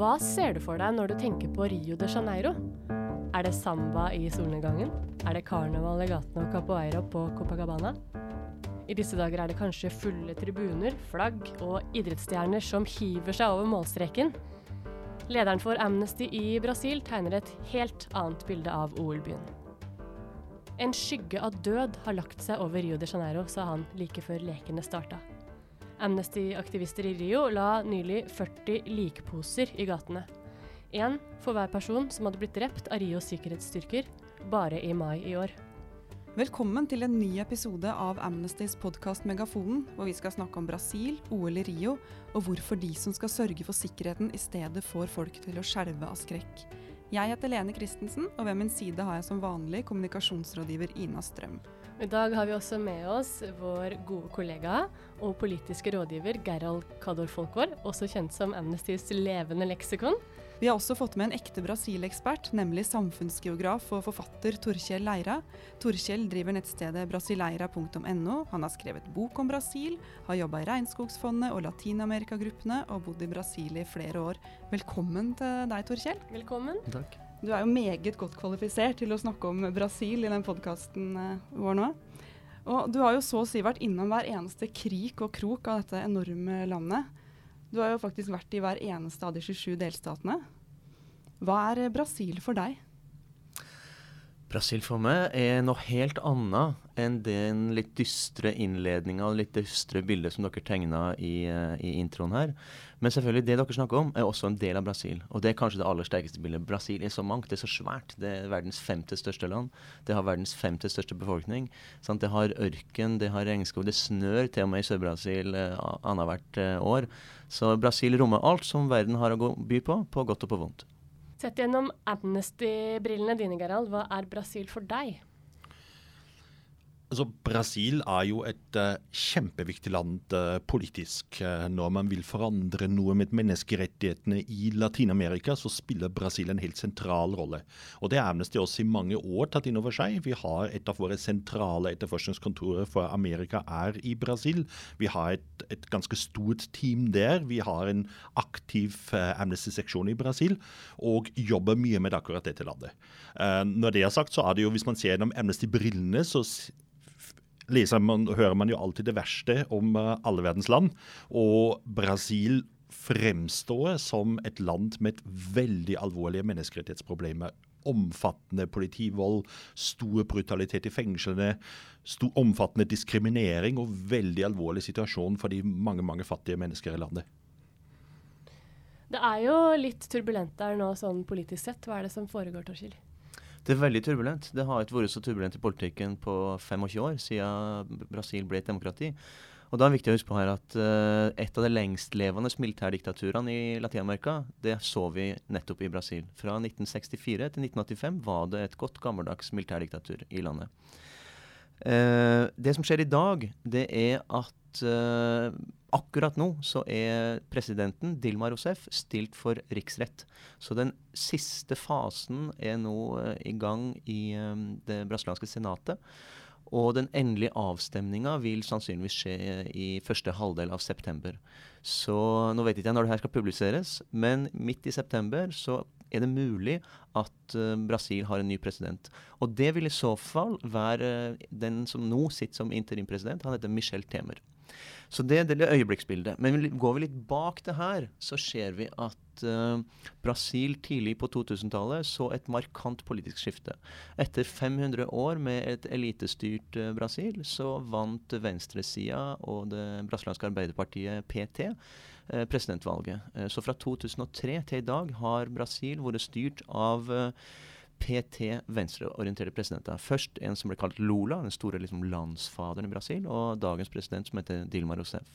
Hva ser du for deg når du tenker på Rio de Janeiro? Er det samba i solnedgangen? Er det karneval i gatene og capoeira på Copacabana? I disse dager er det kanskje fulle tribuner, flagg og idrettsstjerner som hiver seg over målstreken. Lederen for Amnesty i Brasil tegner et helt annet bilde av OL-byen. En skygge av død har lagt seg over Rio de Janeiro, sa han like før lekene starta. Amnesty-aktivister i Rio la nylig 40 likposer i gatene. Én for hver person som hadde blitt drept av Rios sikkerhetsstyrker bare i mai i år. Velkommen til en ny episode av Amnestys podkast Megafonen, hvor vi skal snakke om Brasil, OL i Rio, og hvorfor de som skal sørge for sikkerheten, i stedet får folk til å skjelve av skrekk. Jeg heter Lene Christensen, og ved min side har jeg som vanlig kommunikasjonsrådgiver Ina Strøm. I dag har vi også med oss vår gode kollega og politiske rådgiver Gerald Kador Folkvår, også kjent som Amnestys levende leksikon. Vi har også fått med en ekte Brasil-ekspert, nemlig samfunnsgeograf og forfatter Torkjell Leira. Torkjell driver nettstedet brasileira.no. Han har skrevet bok om Brasil, har jobba i Regnskogsfondet og Latin-Amerika-gruppene og bodd i Brasil i flere år. Velkommen til deg, Torkjell. Velkommen. Takk. Du er jo meget godt kvalifisert til å snakke om Brasil i den podkasten vår nå. Og du har jo så å si vært innom hver eneste krik og krok av dette enorme landet. Du har jo faktisk vært i hver eneste av de 27 delstatene. Hva er Brasil for deg? Brasil for meg er noe helt annet enn den litt dystre innledninga og litt dystre bildet som dere tegna i, uh, i, introen her. Men selvfølgelig, det dere snakker om, er også en del av Brasil. Og det er kanskje det aller sterkeste bildet. Brasil er så mangt, det er så svært. Det er verdens femte største land. Det har verdens femte største befolkning. Sant? Det har ørken, det har regnskog, det snør til og med i Sør-Brasil uh, annethvert uh, år. Så Brasil rommer alt som verden har å by på, på godt og på vondt. Sett gjennom Amnesty-brillene dine, Gerald, hva er Brasil for deg? Altså, Brasil er jo et uh, kjempeviktig land uh, politisk. Uh, når man vil forandre noe med menneskerettighetene i Latin-Amerika, så spiller Brasil en helt sentral rolle. Og Det har Amnesty også i mange år tatt inn over seg. Vi har Et av våre sentrale etterforskningskontorer for Amerika er i Brasil. Vi har et, et ganske stort team der. Vi har en aktiv Amnesty-seksjon i Brasil og jobber mye med akkurat dette landet. når det er sagt, så er det jo, hvis man ser gjennom Amnesty-brillene, så leser man, hører man jo alltid det verste om uh, alle verdens land. Og Brasil fremstår som et land med et veldig alvorlige menneskerettighetsproblemer. Omfattende politivold, stor brutalitet i fengslene, stor, omfattende diskriminering og veldig alvorlig situasjon for de mange, mange fattige mennesker i landet. Det er jo litt turbulent der nå sånn politisk sett. Hva er det som foregår, Torkil? Det er veldig turbulent. Det har ikke vært så turbulent i politikken på 25 år siden Brasil ble et demokrati. Og da er det viktig å huske på her at uh, et av de lengstlevende militærdiktaturene i Latin-Amerika, det så vi nettopp i Brasil. Fra 1964 til 1985 var det et godt gammeldags militærdiktatur i landet. Uh, det som skjer i dag, det er at uh, Akkurat nå så er presidenten, Dilma Rousef, stilt for riksrett. Så den siste fasen er nå uh, i gang i um, det brasilianske senatet. Og den endelige avstemninga vil sannsynligvis skje i første halvdel av september. Så nå vet ikke jeg når det her skal publiseres, men midt i september så er det mulig at uh, Brasil har en ny president. Og det vil i så fall være den som nå sitter som interimpresident. Han heter Michel Temer. Så det, det er øyeblikksbildet. Men går vi litt bak det her, så ser vi at uh, Brasil tidlig på 2000-tallet så et markant politisk skifte. Etter 500 år med et elitestyrt uh, Brasil, så vant venstresida og det brasilianske arbeiderpartiet PT uh, presidentvalget. så fra 2003 til i dag har Brasil vært styrt av PT venstreorienterte presidenter. Først en som ble kalt Lula, den store liksom, landsfaderen i Brasil, og dagens president som heter Dilma Rousef.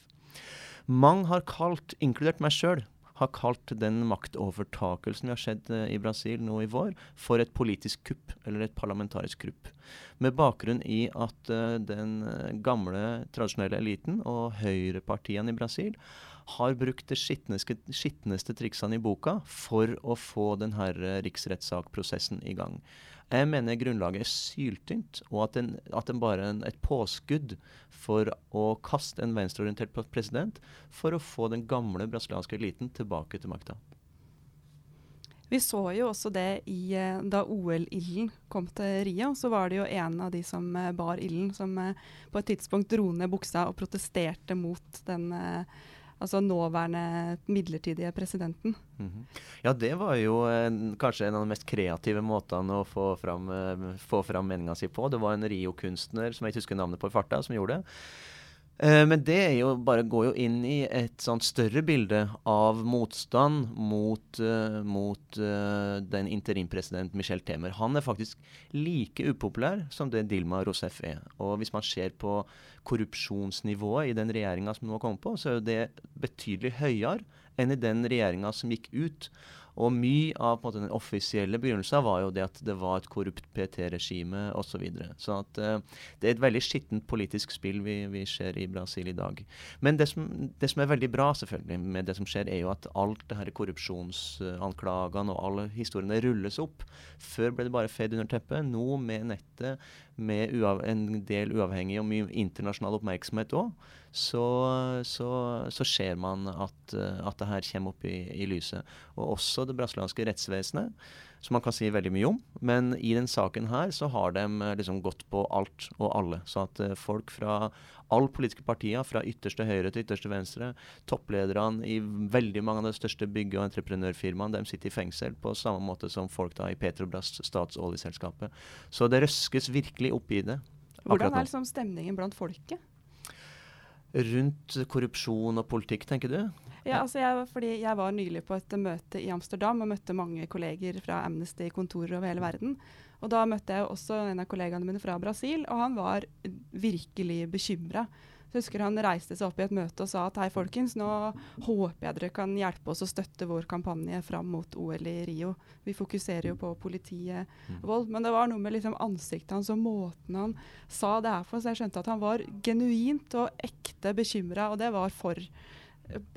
Mange har kalt, inkludert meg sjøl, har kalt den maktovertakelsen vi har sett uh, i Brasil nå i vår, for et politisk kupp, eller et parlamentarisk kupp. Med bakgrunn i at uh, den uh, gamle, tradisjonelle eliten og høyrepartiene i Brasil har brukt de skitneste triksene i boka for å få denne riksrettssakprosessen i gang. Jeg mener grunnlaget er syltynt, og at, den, at den bare er et påskudd for å kaste en venstreorientert president for å få den gamle brasilianske eliten tilbake til makta. Vi så jo også det i, eh, da OL-ilden kom til Rio. Så var det jo en av de som eh, bar ilden, som eh, på et tidspunkt dro ned buksa og protesterte mot den altså nåværende midlertidige presidenten. Mm -hmm. Ja, det var jo en, kanskje en av de mest kreative måtene å få fram, uh, fram meninga si på. Det var en Rio-kunstner som jeg ikke husker navnet på i farta, som gjorde det. Eh, men det jo bare, går jo inn i et sånt større bilde av motstand mot, uh, mot uh, den interimpresident Michel Temer. Han er faktisk like upopulær som det Dilma Rousef er. Og hvis man ser på korrupsjonsnivået i den regjeringa som nå kommer på, så er det betydelig høyere enn i den regjeringa som gikk ut. Og mye av måte, den offisielle begrunnelsen var jo det at det var et korrupt PT-regime osv. Så, videre. så at, uh, det er et veldig skittent politisk spill vi, vi, ser i Brasil i dag. Men det som, det som, er veldig bra selvfølgelig med det som skjer, er jo at alt det her korrupsjonsanklagene og alle historiene rulles opp. Før ble det bare fedd under teppet. Nå med nettet, med en del uavhengig og mye internasjonal oppmerksomhet òg, så, så, så, ser man at, at det her kommer opp i, i lyset. Og også det brasilianske rettsvesenet som man kan si veldig mye om. Men i den saken her så har de eh, liksom gått på alt og alle. Så at uh, folk fra alle politiske partier, fra ytterste høyre til ytterste venstre, topplederne i veldig mange av de største bygge- og entreprenørfirmaene, de sitter i fengsel på samme måte som folk da i Petrobras, statsoljeselskapet. Så det røskes virkelig opp i det. Hvordan er liksom stemningen blant folket? Rundt korrupsjon og politikk, tenker du? Ja, altså jeg, fordi jeg var nylig på et møte i Amsterdam og møtte mange kolleger fra Amnesty-kontorer over hele verden. Og da møtte jeg også en av kollegaene mine fra Brasil, og han var virkelig bekymra. Jeg husker Han reiste seg opp i et møte og sa at hei, folkens, nå håper jeg dere kan hjelpe oss å støtte vår kampanje fram mot OL i Rio. Vi fokuserer jo på politiet mm. vold. Men det var noe med liksom ansiktet hans og måten han sa det her på, så jeg skjønte at han var genuint og ekte bekymra, og det var for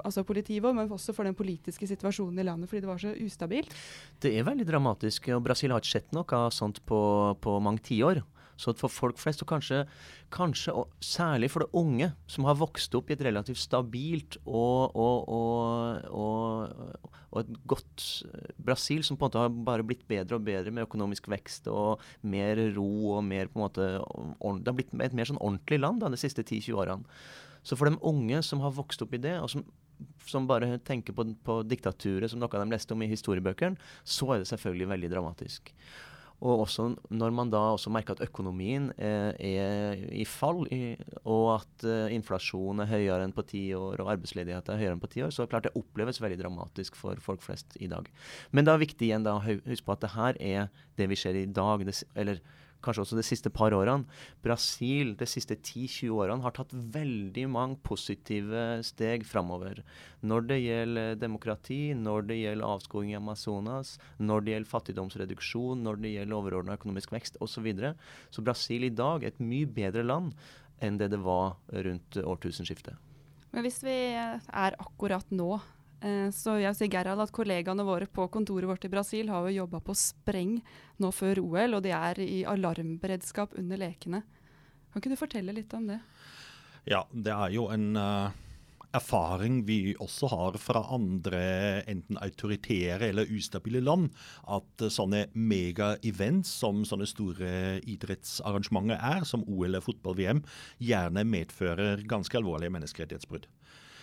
altså politivold, men også for den politiske situasjonen i landet, fordi det var så ustabilt. Det er veldig dramatisk, og Brasil har ikke sett noe sånt på, på mange tiår. Så for folk flest, og kanskje, kanskje og særlig for det unge, som har vokst opp i et relativt stabilt og, og, og, og, et godt Brasil, som på en måte har bare blitt bedre og bedre med økonomisk vekst og mer ro og mer på en måte Det har blitt et mer sånn ordentlig land da, de siste 10-20 årene. Så for de unge som har vokst opp i det, og som, som bare tenker på, på, diktaturet som noe de leste om i historiebøkene, så er det selvfølgelig veldig dramatisk. Og også når man da også merker at økonomien eh, er i fall, i, og at eh, inflasjonen er høyere enn på ti år, og arbeidsledigheten er høyere enn på ti år, så klart det oppleves veldig dramatisk for folk flest i dag. Men det er viktig igjen da å huske på at det her er det vi ser i dag. Det, eller kanskje også de siste par årene. Brasil de siste 10-20 årene har tatt veldig mange positive steg framover. Når det gjelder demokrati, når det gjelder avskoging i Amazonas, når det gjelder fattigdomsreduksjon, når det gjelder overordna økonomisk vekst osv. Så, videre. så Brasil i dag er et mye bedre land enn det det var rundt årtusenskiftet. Men hvis vi er akkurat nå Eh, så jeg sier Gerald at kollegaene våre på kontoret vårt i Brasil har jo jobba på spreng nå før OL, og de er i alarmberedskap under lekene. Kan ikke du fortelle litt om det? Ja, det er jo en uh, erfaring vi også har fra andre enten autoritære eller ustabile land, at uh, sånne mega-events som sånne store idrettsarrangementer er, som OL og fotball-VM, gjerne medfører ganske alvorlige menneskerettighetsbrudd.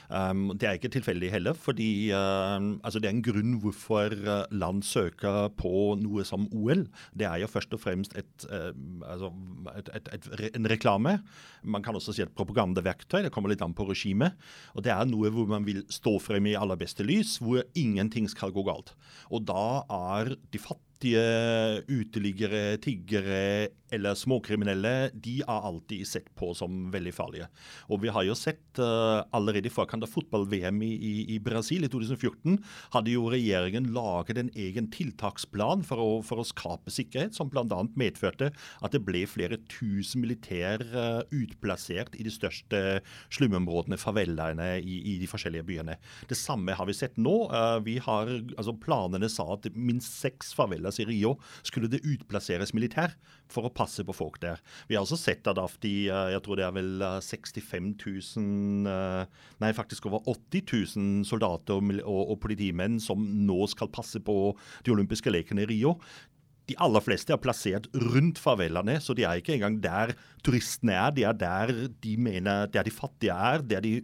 Um, det er ikke tilfeldig heller, fordi um, altså det er en grunn hvorfor uh, land søker på noe som OL. Det er jo først og fremst et, uh, altså et, et, en reklame. Man kan også si et propagandaverktøy. Det kommer litt an på regimet. Og det er noe hvor man vil stå frem i aller beste lys, hvor ingenting skal gå galt. Og da er de fattige uteliggere, tiggere eller småkriminelle, de er alltid sett på som veldig farlige. Og vi har jo sett uh, allerede i forkant av fotball-VM i, i, i, Brasil i 2014, hadde jo regjeringen laget en egen tiltaksplan for å, for å skape sikkerhet, som bl.a. medførte at det ble flere tusen militær uh, utplassert i de største slumområdene, favelaene i, i, de forskjellige byene. Det samme har vi sett nå. Uh, vi har, altså Planene sa at minst seks faveler i Rio skulle det utplasseres militær for å passe på folk der. Vi har også sett at av de, eh, jeg tror det er vel 65 eh, 000 nei, faktisk over 80 000 soldater og, og, politimenn som nå skal passe på de olympiske lekene i Rio. De aller fleste er plassert rundt favelaene, så de er ikke engang der turistene er. De er der de mener der de fattige er, der de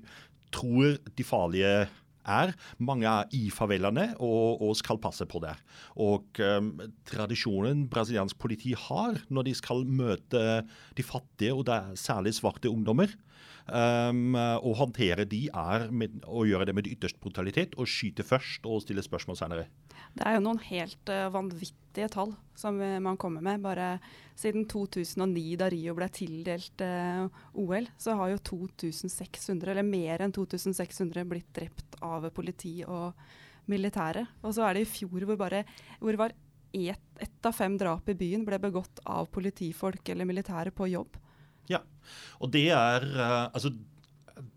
tror de farlige er. Mange er i favelaene og, og, skal passe på det. Og um, Tradisjonen brasiliansk politi har når de skal møte de fattige, og det er særlig svarte ungdommer, um, å håndtere de er med, å gjøre det med ytterst brutalitet og skyte først og stille spørsmål senere. Det er jo noen helt uh, vanvittige tall som uh, man kommer med. Bare siden 2009, da Rio ble tildelt uh, OL, så har jo 2600, eller mer enn 2600, blitt drept av politi og militære. Og så er det i fjor hvor bare hvor var ett et av fem drap i byen ble begått av politifolk eller militære på jobb. Ja, og det er altså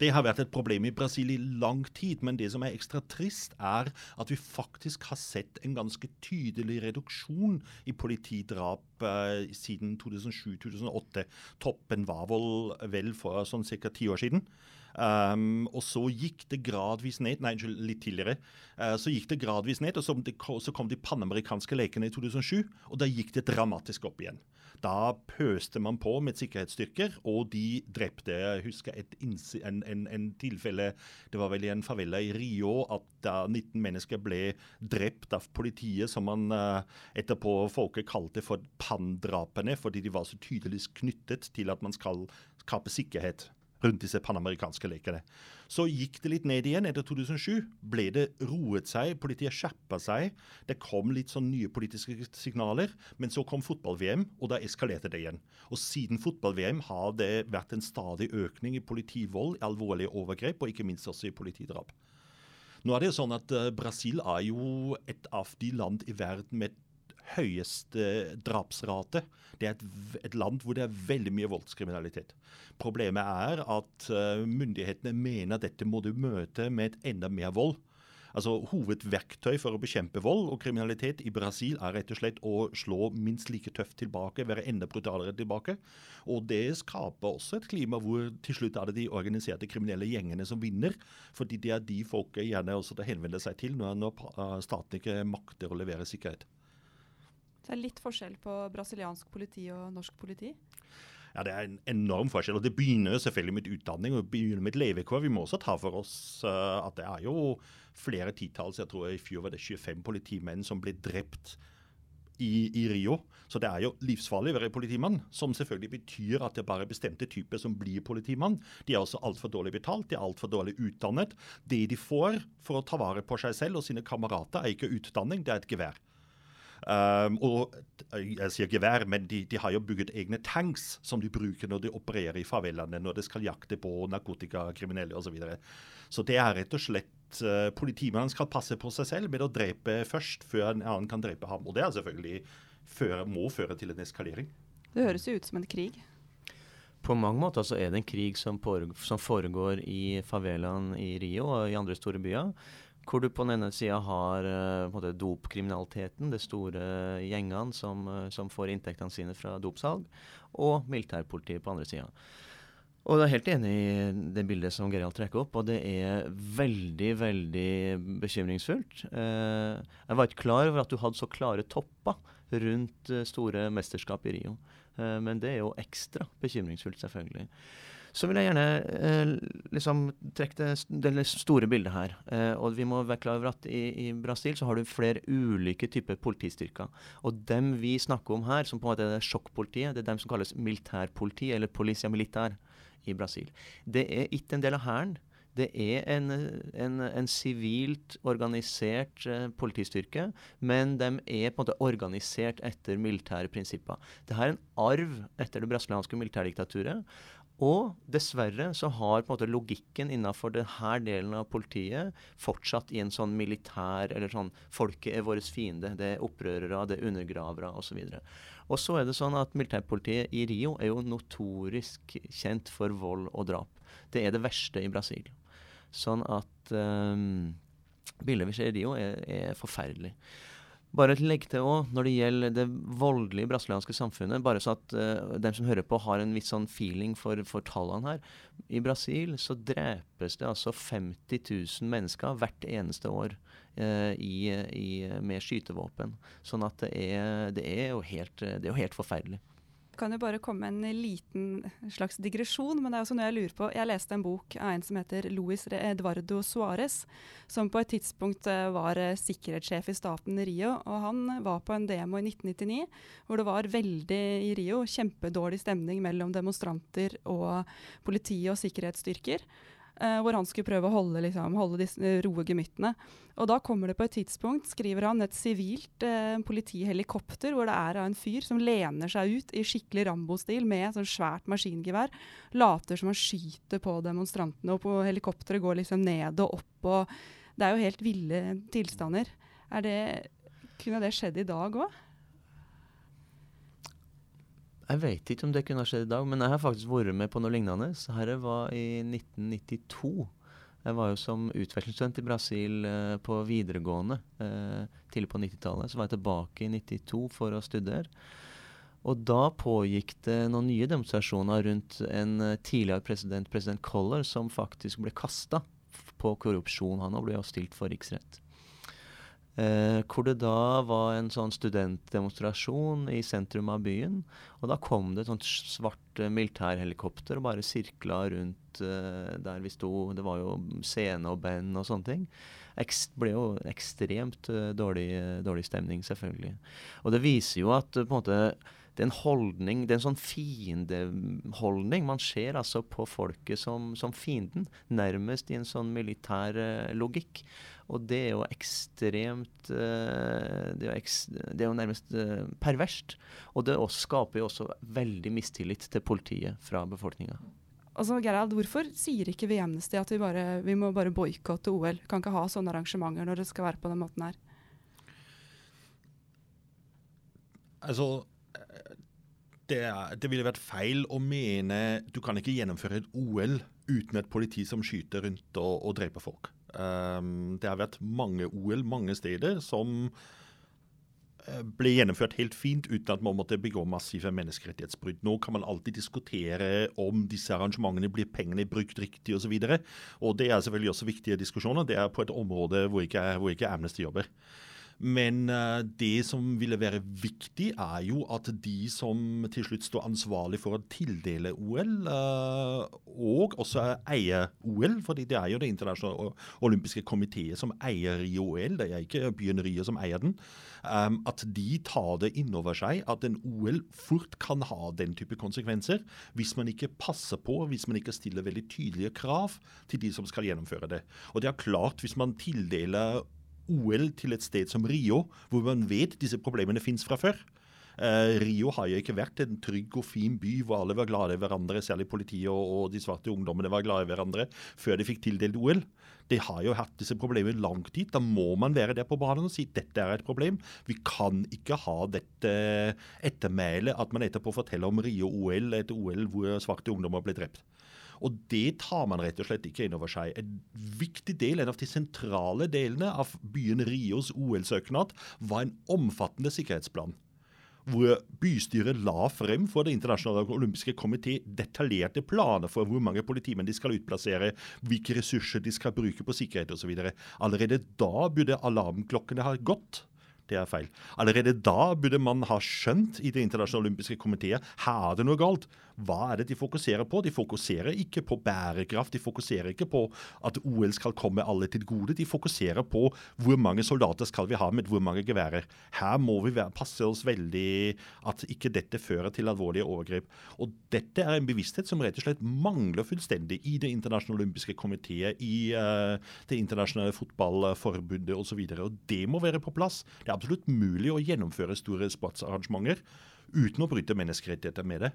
det har vært et problem i Brasil i lang tid, men det som er ekstra trist, er at vi faktisk har sett en ganske tydelig reduksjon i politidrap eh, siden 2007-2008. Toppen var vel, vel for sånn ca. ti år siden. Um, og så gikk det gradvis ned Nei, unnskyld, litt tidligere. Uh, så gikk det gradvis ned, og så, så kom de panamerikanske lekene i 2007, og da gikk det dramatisk opp igjen. Da pøste man på med sikkerhetsstyrker, og de drepte. Jeg husker et en, en, en, tilfelle Det var vel i en favela i Rio at da 19 mennesker ble drept av politiet, som man uh, etterpå folket kalte for pandrapene, fordi de var så tydelig knyttet til at man skal skape sikkerhet rundt disse panamerikanske lekene. Så gikk det litt ned igjen etter 2007. Ble det roet seg, politiet skjerpa seg. Det kom litt sånn nye politiske signaler. Men så kom fotball-VM, og da eskalerte det igjen. Og siden fotball-VM har det vært en stadig økning i politivold, alvorlige overgrep, og ikke minst også i politidrap. Nå er det jo sånn at uh, Brasil er jo et av de land i verden med høyeste drapsrate. Det er et, et, land hvor det er veldig mye voldskriminalitet. Problemet er at uh, myndighetene mener dette må du møte med et enda mer vold. Altså Hovedverktøy for å bekjempe vold og kriminalitet i Brasil er rett og slett å slå minst like tøft tilbake, være enda brutalere tilbake. Og det skaper også et klima hvor til slutt er det de organiserte kriminelle gjengene som vinner. Fordi det er de folket gjerne også henvender seg til når, når staten ikke makter å levere sikkerhet. Det er litt forskjell på brasiliansk politi og norsk politi? Ja, Det er en enorm forskjell. og Det begynner selvfølgelig med utdanning og begynner med levekår. Vi må også ta for oss uh, at det er jo flere titalls, jeg tror i fjor var det 25 politimenn som ble drept i, i, Rio. Så det er jo livsfarlig å være politimann, som selvfølgelig betyr at det er bare bestemte typer som blir politimann. De er også altfor dårlig betalt, de er altfor dårlig utdannet. Det de får for å ta vare på seg selv og sine kamerater, er ikke utdanning, det er et gevær. Um, og jeg sier gevær, men de, de, har jo bygget egne tanks som de bruker når de opererer i favelaene, når de skal jakte på narkotikakriminelle osv. Så, videre. så det er rett og slett uh, Politimannen skal passe på seg selv med å drepe først, før en annen kan drepe ham. Og det er selvfølgelig føre, må føre til en eskalering. Det høres jo ut som en krig. På mange måter så er det en krig som, som foregår i favelaen i Rio og i andre store byer. Hvor du på den ene sida har uh, dopkriminaliteten, de store gjengene som, uh, som, får inntektene sine fra dopsalg, og militærpolitiet på andre sida. Og jeg er helt enig i det bildet som Gerald trekker opp, og det er veldig, veldig bekymringsfullt. Uh, jeg var ikke klar over at du hadde så klare topper rundt store mesterskap i Rio. men det er jo ekstra bekymringsfullt, selvfølgelig. Så vil jeg gjerne eh, liksom trekke det, det, store bildet her. Eh, og vi må være klar over at i, i, Brasil så har du flere ulike typer politistyrker. Og dem vi snakker om her, som på en måte er sjokkpolitiet, det er dem som kalles militærpoliti, eller policia militar i Brasil. Det er ikke en del av hæren. Det er en sivilt organisert uh, politistyrke, men de er på en måte organisert etter militære prinsipper. Dette er en arv etter det brasilianske militærdiktaturet. Og dessverre så har på en måte logikken innenfor denne delen av politiet fortsatt i en sånn militær eller sånn Folket er vår fiende. Det er opprørere, det er undergravere osv. Og så er det sånn at militærpolitiet i Rio er jo notorisk kjent for vold og drap. Det er det verste i Brasil. Sånn at um, bildet vi ser i Rio, er, er forferdelig. Bare legg til òg når det gjelder det voldelige brasilianske samfunnet, bare så at uh, dem som hører på, har en viss sånn feeling for, for tallene her. I Brasil så drepes det altså 50 000 mennesker hvert eneste år uh, i, i, med skytevåpen. Sånn at det er, det er, jo, helt, det er jo helt forferdelig. Kan jo bare komme en liten slags digresjon, men det er også noe jeg lurer på. Jeg leste en bok av en som heter Luis Eduardo Suárez, som på et tidspunkt eh, var eh, sikkerhetssjef i staten Rio. og Han var på en demo i 1999 hvor det var veldig i Rio kjempedårlig stemning mellom demonstranter og politi og sikkerhetsstyrker. Uh, hvor han skulle prøve å holde, liksom, holde disse, roe gemyttene. Og da kommer det på et tidspunkt, skriver han, et sivilt eh, politihelikopter hvor det er en fyr som lener seg ut i skikkelig Rambo-stil med sånn svært maskingevær. Later som han skyter på demonstrantene, og på helikopteret går liksom ned og opp. og Det er jo helt ville tilstander. Det, kunne det skjedd i dag òg? Jeg vet ikke om det kunne ha skjedd i dag, men jeg har faktisk vært med på noe lignende. Dette var i 1992. Jeg var jo som utvekslingsstudent i Brasil eh, på videregående eh, tidlig på 90-tallet. Så var jeg tilbake i 92 for å studere. Og da pågikk det noen nye demonstrasjoner rundt en eh, tidligere president, president Collor, som faktisk ble kasta på korrupsjon. Han ble jo stilt for riksrett. Eh, hvor det da var en sånn studentdemonstrasjon i sentrum av byen. Og da kom det et sånt svart eh, militærhelikopter og bare sirkla rundt eh, der vi sto. Det var jo scene og band og sånne ting. Det ble jo ekstremt uh, dårlig, dårlig, stemning, selvfølgelig. Og det viser jo at uh, på en måte det er en holdning, det er en sånn fiendeholdning. Man ser altså på folket som, som fienden, nærmest i en sånn militær uh, logikk. Og det er jo ekstremt uh, det, er jo eks, det, er jo nærmest uh, perverst. Og det også, skaper jo også veldig mistillit til politiet fra befolkninga. Altså, Gerald, hvorfor sier ikke vi Amnesty at vi, bare, vi må bare boikotte OL? Kan ikke ha sånne arrangementer når det skal være på den måten her? Altså, det, det, ville vært feil å mene du kan ikke gjennomføre et OL uten et politi som skyter rundt og, og dreper folk. Um, det har vært mange OL mange steder som uh, ble gjennomført helt fint uten at man måtte begå massive menneskerettighetsbrudd. Nå kan man alltid diskutere om disse arrangementene blir pengene brukt riktig osv. Og, så og det er selvfølgelig også viktige diskusjoner. Det er på et område hvor ikke, hvor ikke Amnesty jobber. Men uh, det som ville være viktig, er jo at de som til slutt står ansvarlig for å tildele OL, uh, og også eier OL, fordi det er jo det internasjonale olympiske komiteet som eier Rio-OL, det er ikke byen Rio som eier den, um, at de tar det inn over seg at en OL fort kan ha den type konsekvenser hvis man ikke passer på, hvis man ikke stiller veldig tydelige krav til de som skal gjennomføre det. Og det er klart, hvis man tildeler OL til et sted som Rio, hvor man vet disse problemene fins fra før. Uh, Rio har jo ikke vært en trygg og fin by hvor alle var glade i hverandre, særlig politiet og, og, de svarte ungdommene var glade i hverandre før de fikk tildelt OL. De har jo hatt disse problemene lang tid. Da må man være der på banen og si dette er et problem. Vi kan ikke ha dette ettermælet at man etterpå forteller om Rio-OL, et OL hvor svarte ungdommer ble drept. Og det tar man rett og slett ikke inn over seg. En viktig del, en av de sentrale delene av byen Rios OL-søknad var en omfattende sikkerhetsplan hvor bystyret la frem for Det internasjonale olympiske komité detaljerte planer for hvor mange politimenn de skal utplassere, hvilke ressurser de skal bruke på sikkerhet osv. Allerede da burde alarmklokkene ha gått. Det er feil. Allerede da burde man ha skjønt i Det internasjonale olympiske komiteet her er det noe galt. Hva er det de fokuserer på? De fokuserer ikke på bærekraft. De fokuserer ikke på at OL skal komme alle til gode. De fokuserer på hvor mange soldater skal vi ha med hvor mange geværer. Her må vi passe oss veldig at ikke dette fører til alvorlige overgrep. Og dette er en bevissthet som rett og slett mangler fullstendig i Det internasjonale olympiske komiteet, i uh, Det internasjonale fotballforbundet osv. Det må være på plass. Det er absolutt mulig å gjennomføre store sportsarrangementer uten å bryte menneskerettigheter med det.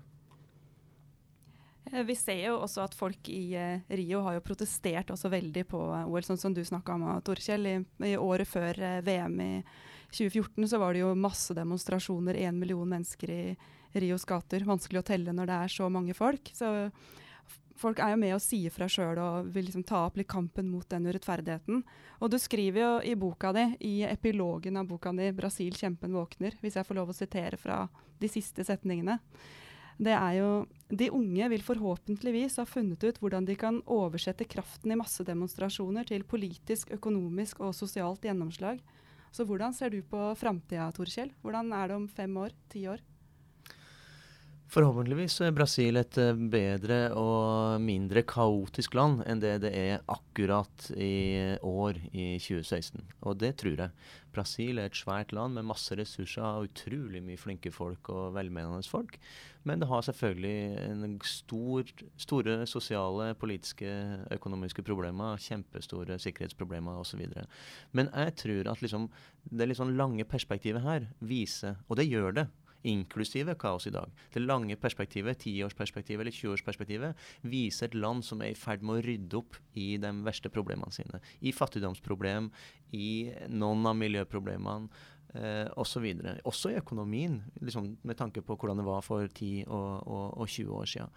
Eh, vi ser jo også at folk i uh, Rio har jo protestert også veldig på OL, sånn som du snakka om, Torkjell. I, I, året før uh, VM i 2014 så var det jo masse demonstrasjoner, én million mennesker i Rios gater. Vanskelig å telle når det er så mange folk. Så folk er jo med og sier fra sjøl og vil liksom ta opp litt kampen mot den urettferdigheten. Og du skriver jo i boka di, i epilogen av boka di 'Brasil kjempen våkner', hvis jeg får lov å sitere fra de siste setningene. Det er jo De unge vil forhåpentligvis ha funnet ut hvordan de kan oversette kraften i massedemonstrasjoner til politisk, økonomisk og sosialt gjennomslag. Så hvordan ser du på framtida, Torkjell? Hvordan er det om fem år? Ti år? Forhåpentligvis er Brasil et eh, bedre og mindre kaotisk land enn det det er akkurat i år i 2016. Og det tror jeg. Brasil er et svært land med masse ressurser og utrolig mye flinke folk og velmenende folk. Men det har selvfølgelig en stor, store sosiale, politiske, økonomiske problemer. Kjempestore sikkerhetsproblemer osv. Men jeg tror at liksom, det sånn lange perspektivet her viser, og det gjør det, inklusive kaos i dag. Det lange perspektivet, tiårsperspektivet eller 20-årsperspektivet, viser et land som er i ferd med å rydde opp i de verste problemene sine. I fattigdomsproblem, i noen av miljøproblemene. Eh, osv. Også i økonomien, liksom, med tanke på hvordan det var for 10 og, og, og 20 år siden.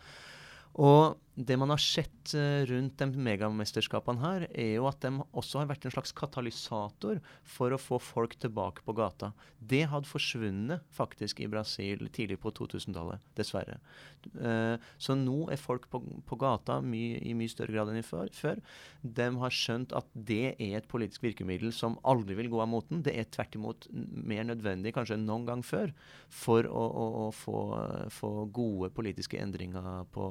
Og det man har sett uh, rundt de megamesterskapene her, er jo at de også har vært en slags katalysator for å få folk tilbake på gata. Det hadde forsvunnet faktisk i Brasil tidlig på 2000-tallet, dessverre. Uh, så nå er folk på, på gata mye, i mye større grad enn før. De har skjønt at det er et politisk virkemiddel som aldri vil gå av moten. Det er tvert imot mer nødvendig kanskje enn noen gang før for å, å, å få, få, gode politiske endringer på,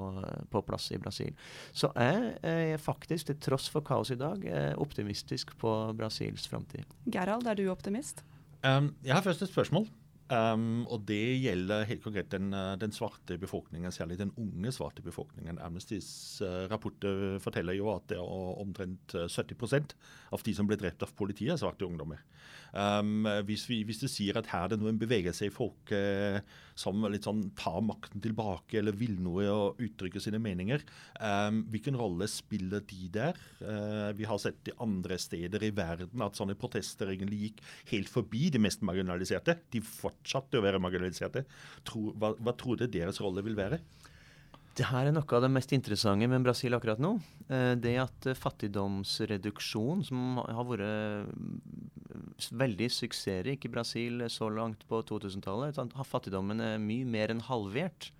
på plass i Brasil. Så jeg er faktisk, til tross for kaos i dag, optimistisk på Brasils framtid. Gerald, er du optimist? Um, jeg har først et spørsmål. Um, og det gjelder helt konkret den, eh, den, svarte befolkningen, særlig den unge svarte befolkningen. Amnestys uh, rapporter forteller jo at det er omtrent 70% av de som ble drept av politiet, er svarte ungdommer. Um, hvis, vi, hvis, du sier at her er det nå en bevegelse i folk uh, som litt sånn tar makten tilbake eller vil noe og uttrykker sine meninger, um, hvilken rolle spiller de der? Uh, vi har sett i andre steder i verden at sånne protester egentlig gikk helt forbi de mest marginaliserte. De fortsatte å være marginaliserte. Tro, hva, hva tror du deres rolle vil være? Det her er noe av det mest interessante med Brasil akkurat nå. Eh, det at fattigdomsreduksjon, som har vært mm, veldig suksessrik i Brasil så langt på 2000-tallet, har fattigdommen mye mer enn halvert.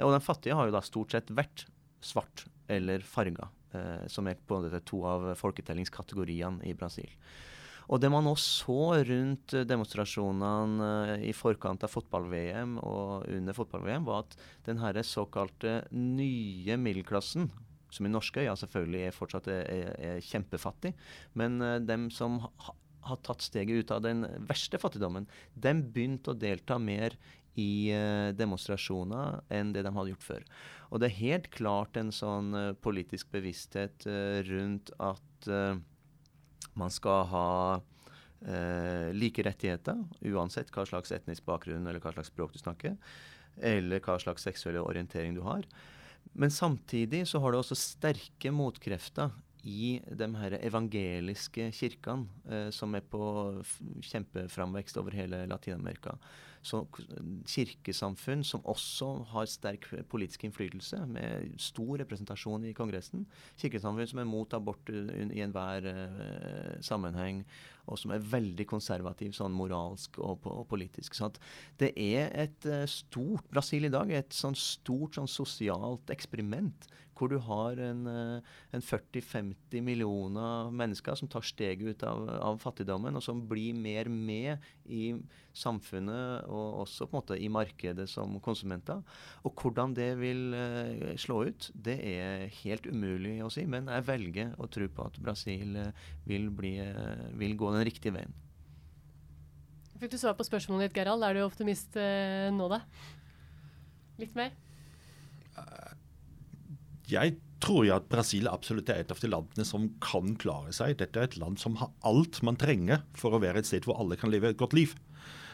Og den fattige har jo da stort sett vært svart eller farga, eh, som er på en måte to av folketellingskategoriene i Brasil. Og det man nå så rundt eh, demonstrasjonene eh, i forkant av fotball-VM og under fotball-VM, var at den her såkalte nye middelklassen, som i norske øyne selvfølgelig er fortsatt er, er kjempefattig, men dem som ha, har tatt steget ut av den verste fattigdommen, dem begynte å delta mer i demonstrasjoner enn det de hadde gjort før. Og det er helt klart en sånn politisk bevissthet rundt at man skal ha eh, like rettigheter, uansett hva slags etnisk bakgrunn eller hva slags språk du snakker, eller hva slags seksuell orientering du har. Men samtidig så har du også sterke motkrefter i de her evangeliske kirkene eh, som er på kjempeframvekst over hele Latin-Amerika. Så kirkesamfunn som også har sterk politisk innflytelse, med stor representasjon i Kongressen. Kirkesamfunn som er mot abort i enhver eh, sammenheng, og som er veldig konservativ sånn moralsk og, og politisk. Så det er et uh, stort Brasil i dag er et sånn stort sånn sosialt eksperiment hvor du har en, eh, en 40-50 millioner mennesker som tar steget ut av, av, fattigdommen, og som blir mer med i samfunnet og også på en måte i markedet som konsumenter. Og hvordan det vil uh, slå ut, det er helt umulig å si. Men jeg velger å tro på at Brasil uh, vil, bli, vil, gå den riktige veien. Fikk du svar på spørsmålet ditt, Gerald? Er du optimist nå, da? Litt mer? Jeg tror jeg at Brasil absolutt er et av de landene som kan klare seg. Dette er et land som har alt man trenger for å være et sted hvor alle kan leve et godt liv.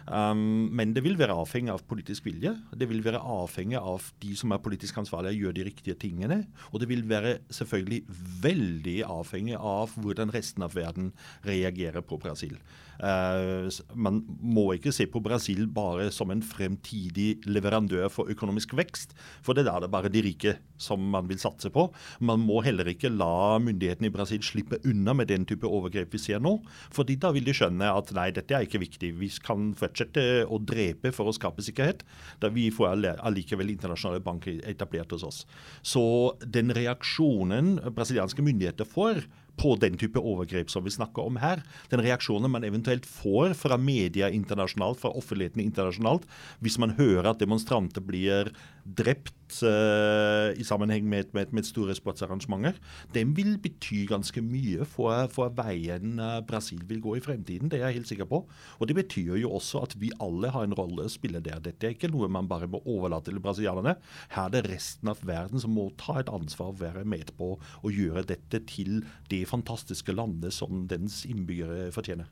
Um, men det vil være avhengig av politisk vilje. Det vil være avhengig av de som er politisk ansvarlige, gjør de riktige tingene. Og det vil være selvfølgelig veldig avhengig av hvordan resten av verden reagerer på Brasil. Uh, man må ikke se på Brasil bare som en fremtidig leverandør for økonomisk vekst, for det er det bare de rike som man vil satse på. Man må heller ikke la myndighetene i Brasil slippe unna med den type overgrep vi ser nå, fordi da vil de skjønne at nei, dette er ikke viktig. Vi kan fortsette å drepe for å skape sikkerhet, da vi får allikevel internasjonale banker etablert hos oss. Så den reaksjonen brasilianske myndigheter får på den type overgrep som vi snakker om her. Den reaksjonen man eventuelt får fra media internasjonalt, fra offentligheten internasjonalt, hvis man hører at demonstranter blir drept i sammenheng med, med, med, store sportsarrangementer, den vil bety ganske mye for, for veien uh, Brasil vil gå i fremtiden. Det er jeg helt sikker på. Og Det betyr jo også at vi alle har en rolle å spille der. Dette er ikke noe man bare må overlate til brasilianerne. Her er det resten av verden som må ta et ansvar og være med på å gjøre dette til det fantastiske landet som dens innbyggere fortjener.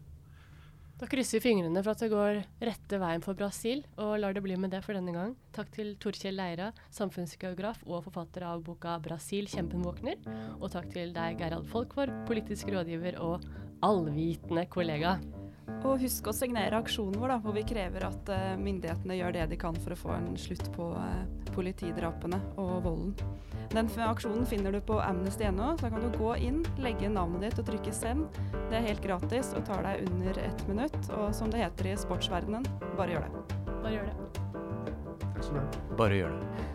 Da krysser vi fingrene for at det går rette veien for Brasil, og lar det bli med det for denne gang. Takk til Torkjell Leira, samfunnsgeograf og forfatter av boka 'Brasil kjempen våkner'. Og takk til deg, Gerhard Folkvår, politisk rådgiver og allvitende kollega. Og husk å signere aksjonen vår, da, hvor vi krever at uh, myndighetene gjør det de kan for å få en slutt på uh, politidrapene og volden. Den aksjonen finner du på amnesty.no. Så kan du gå inn, legge navnet ditt og trykke 'send'. Det er helt gratis og tar deg under ett minutt. Og som det heter i sportsverdenen, bare gjør det. Bare gjør det. Takk skal du ha. Bare gjør det.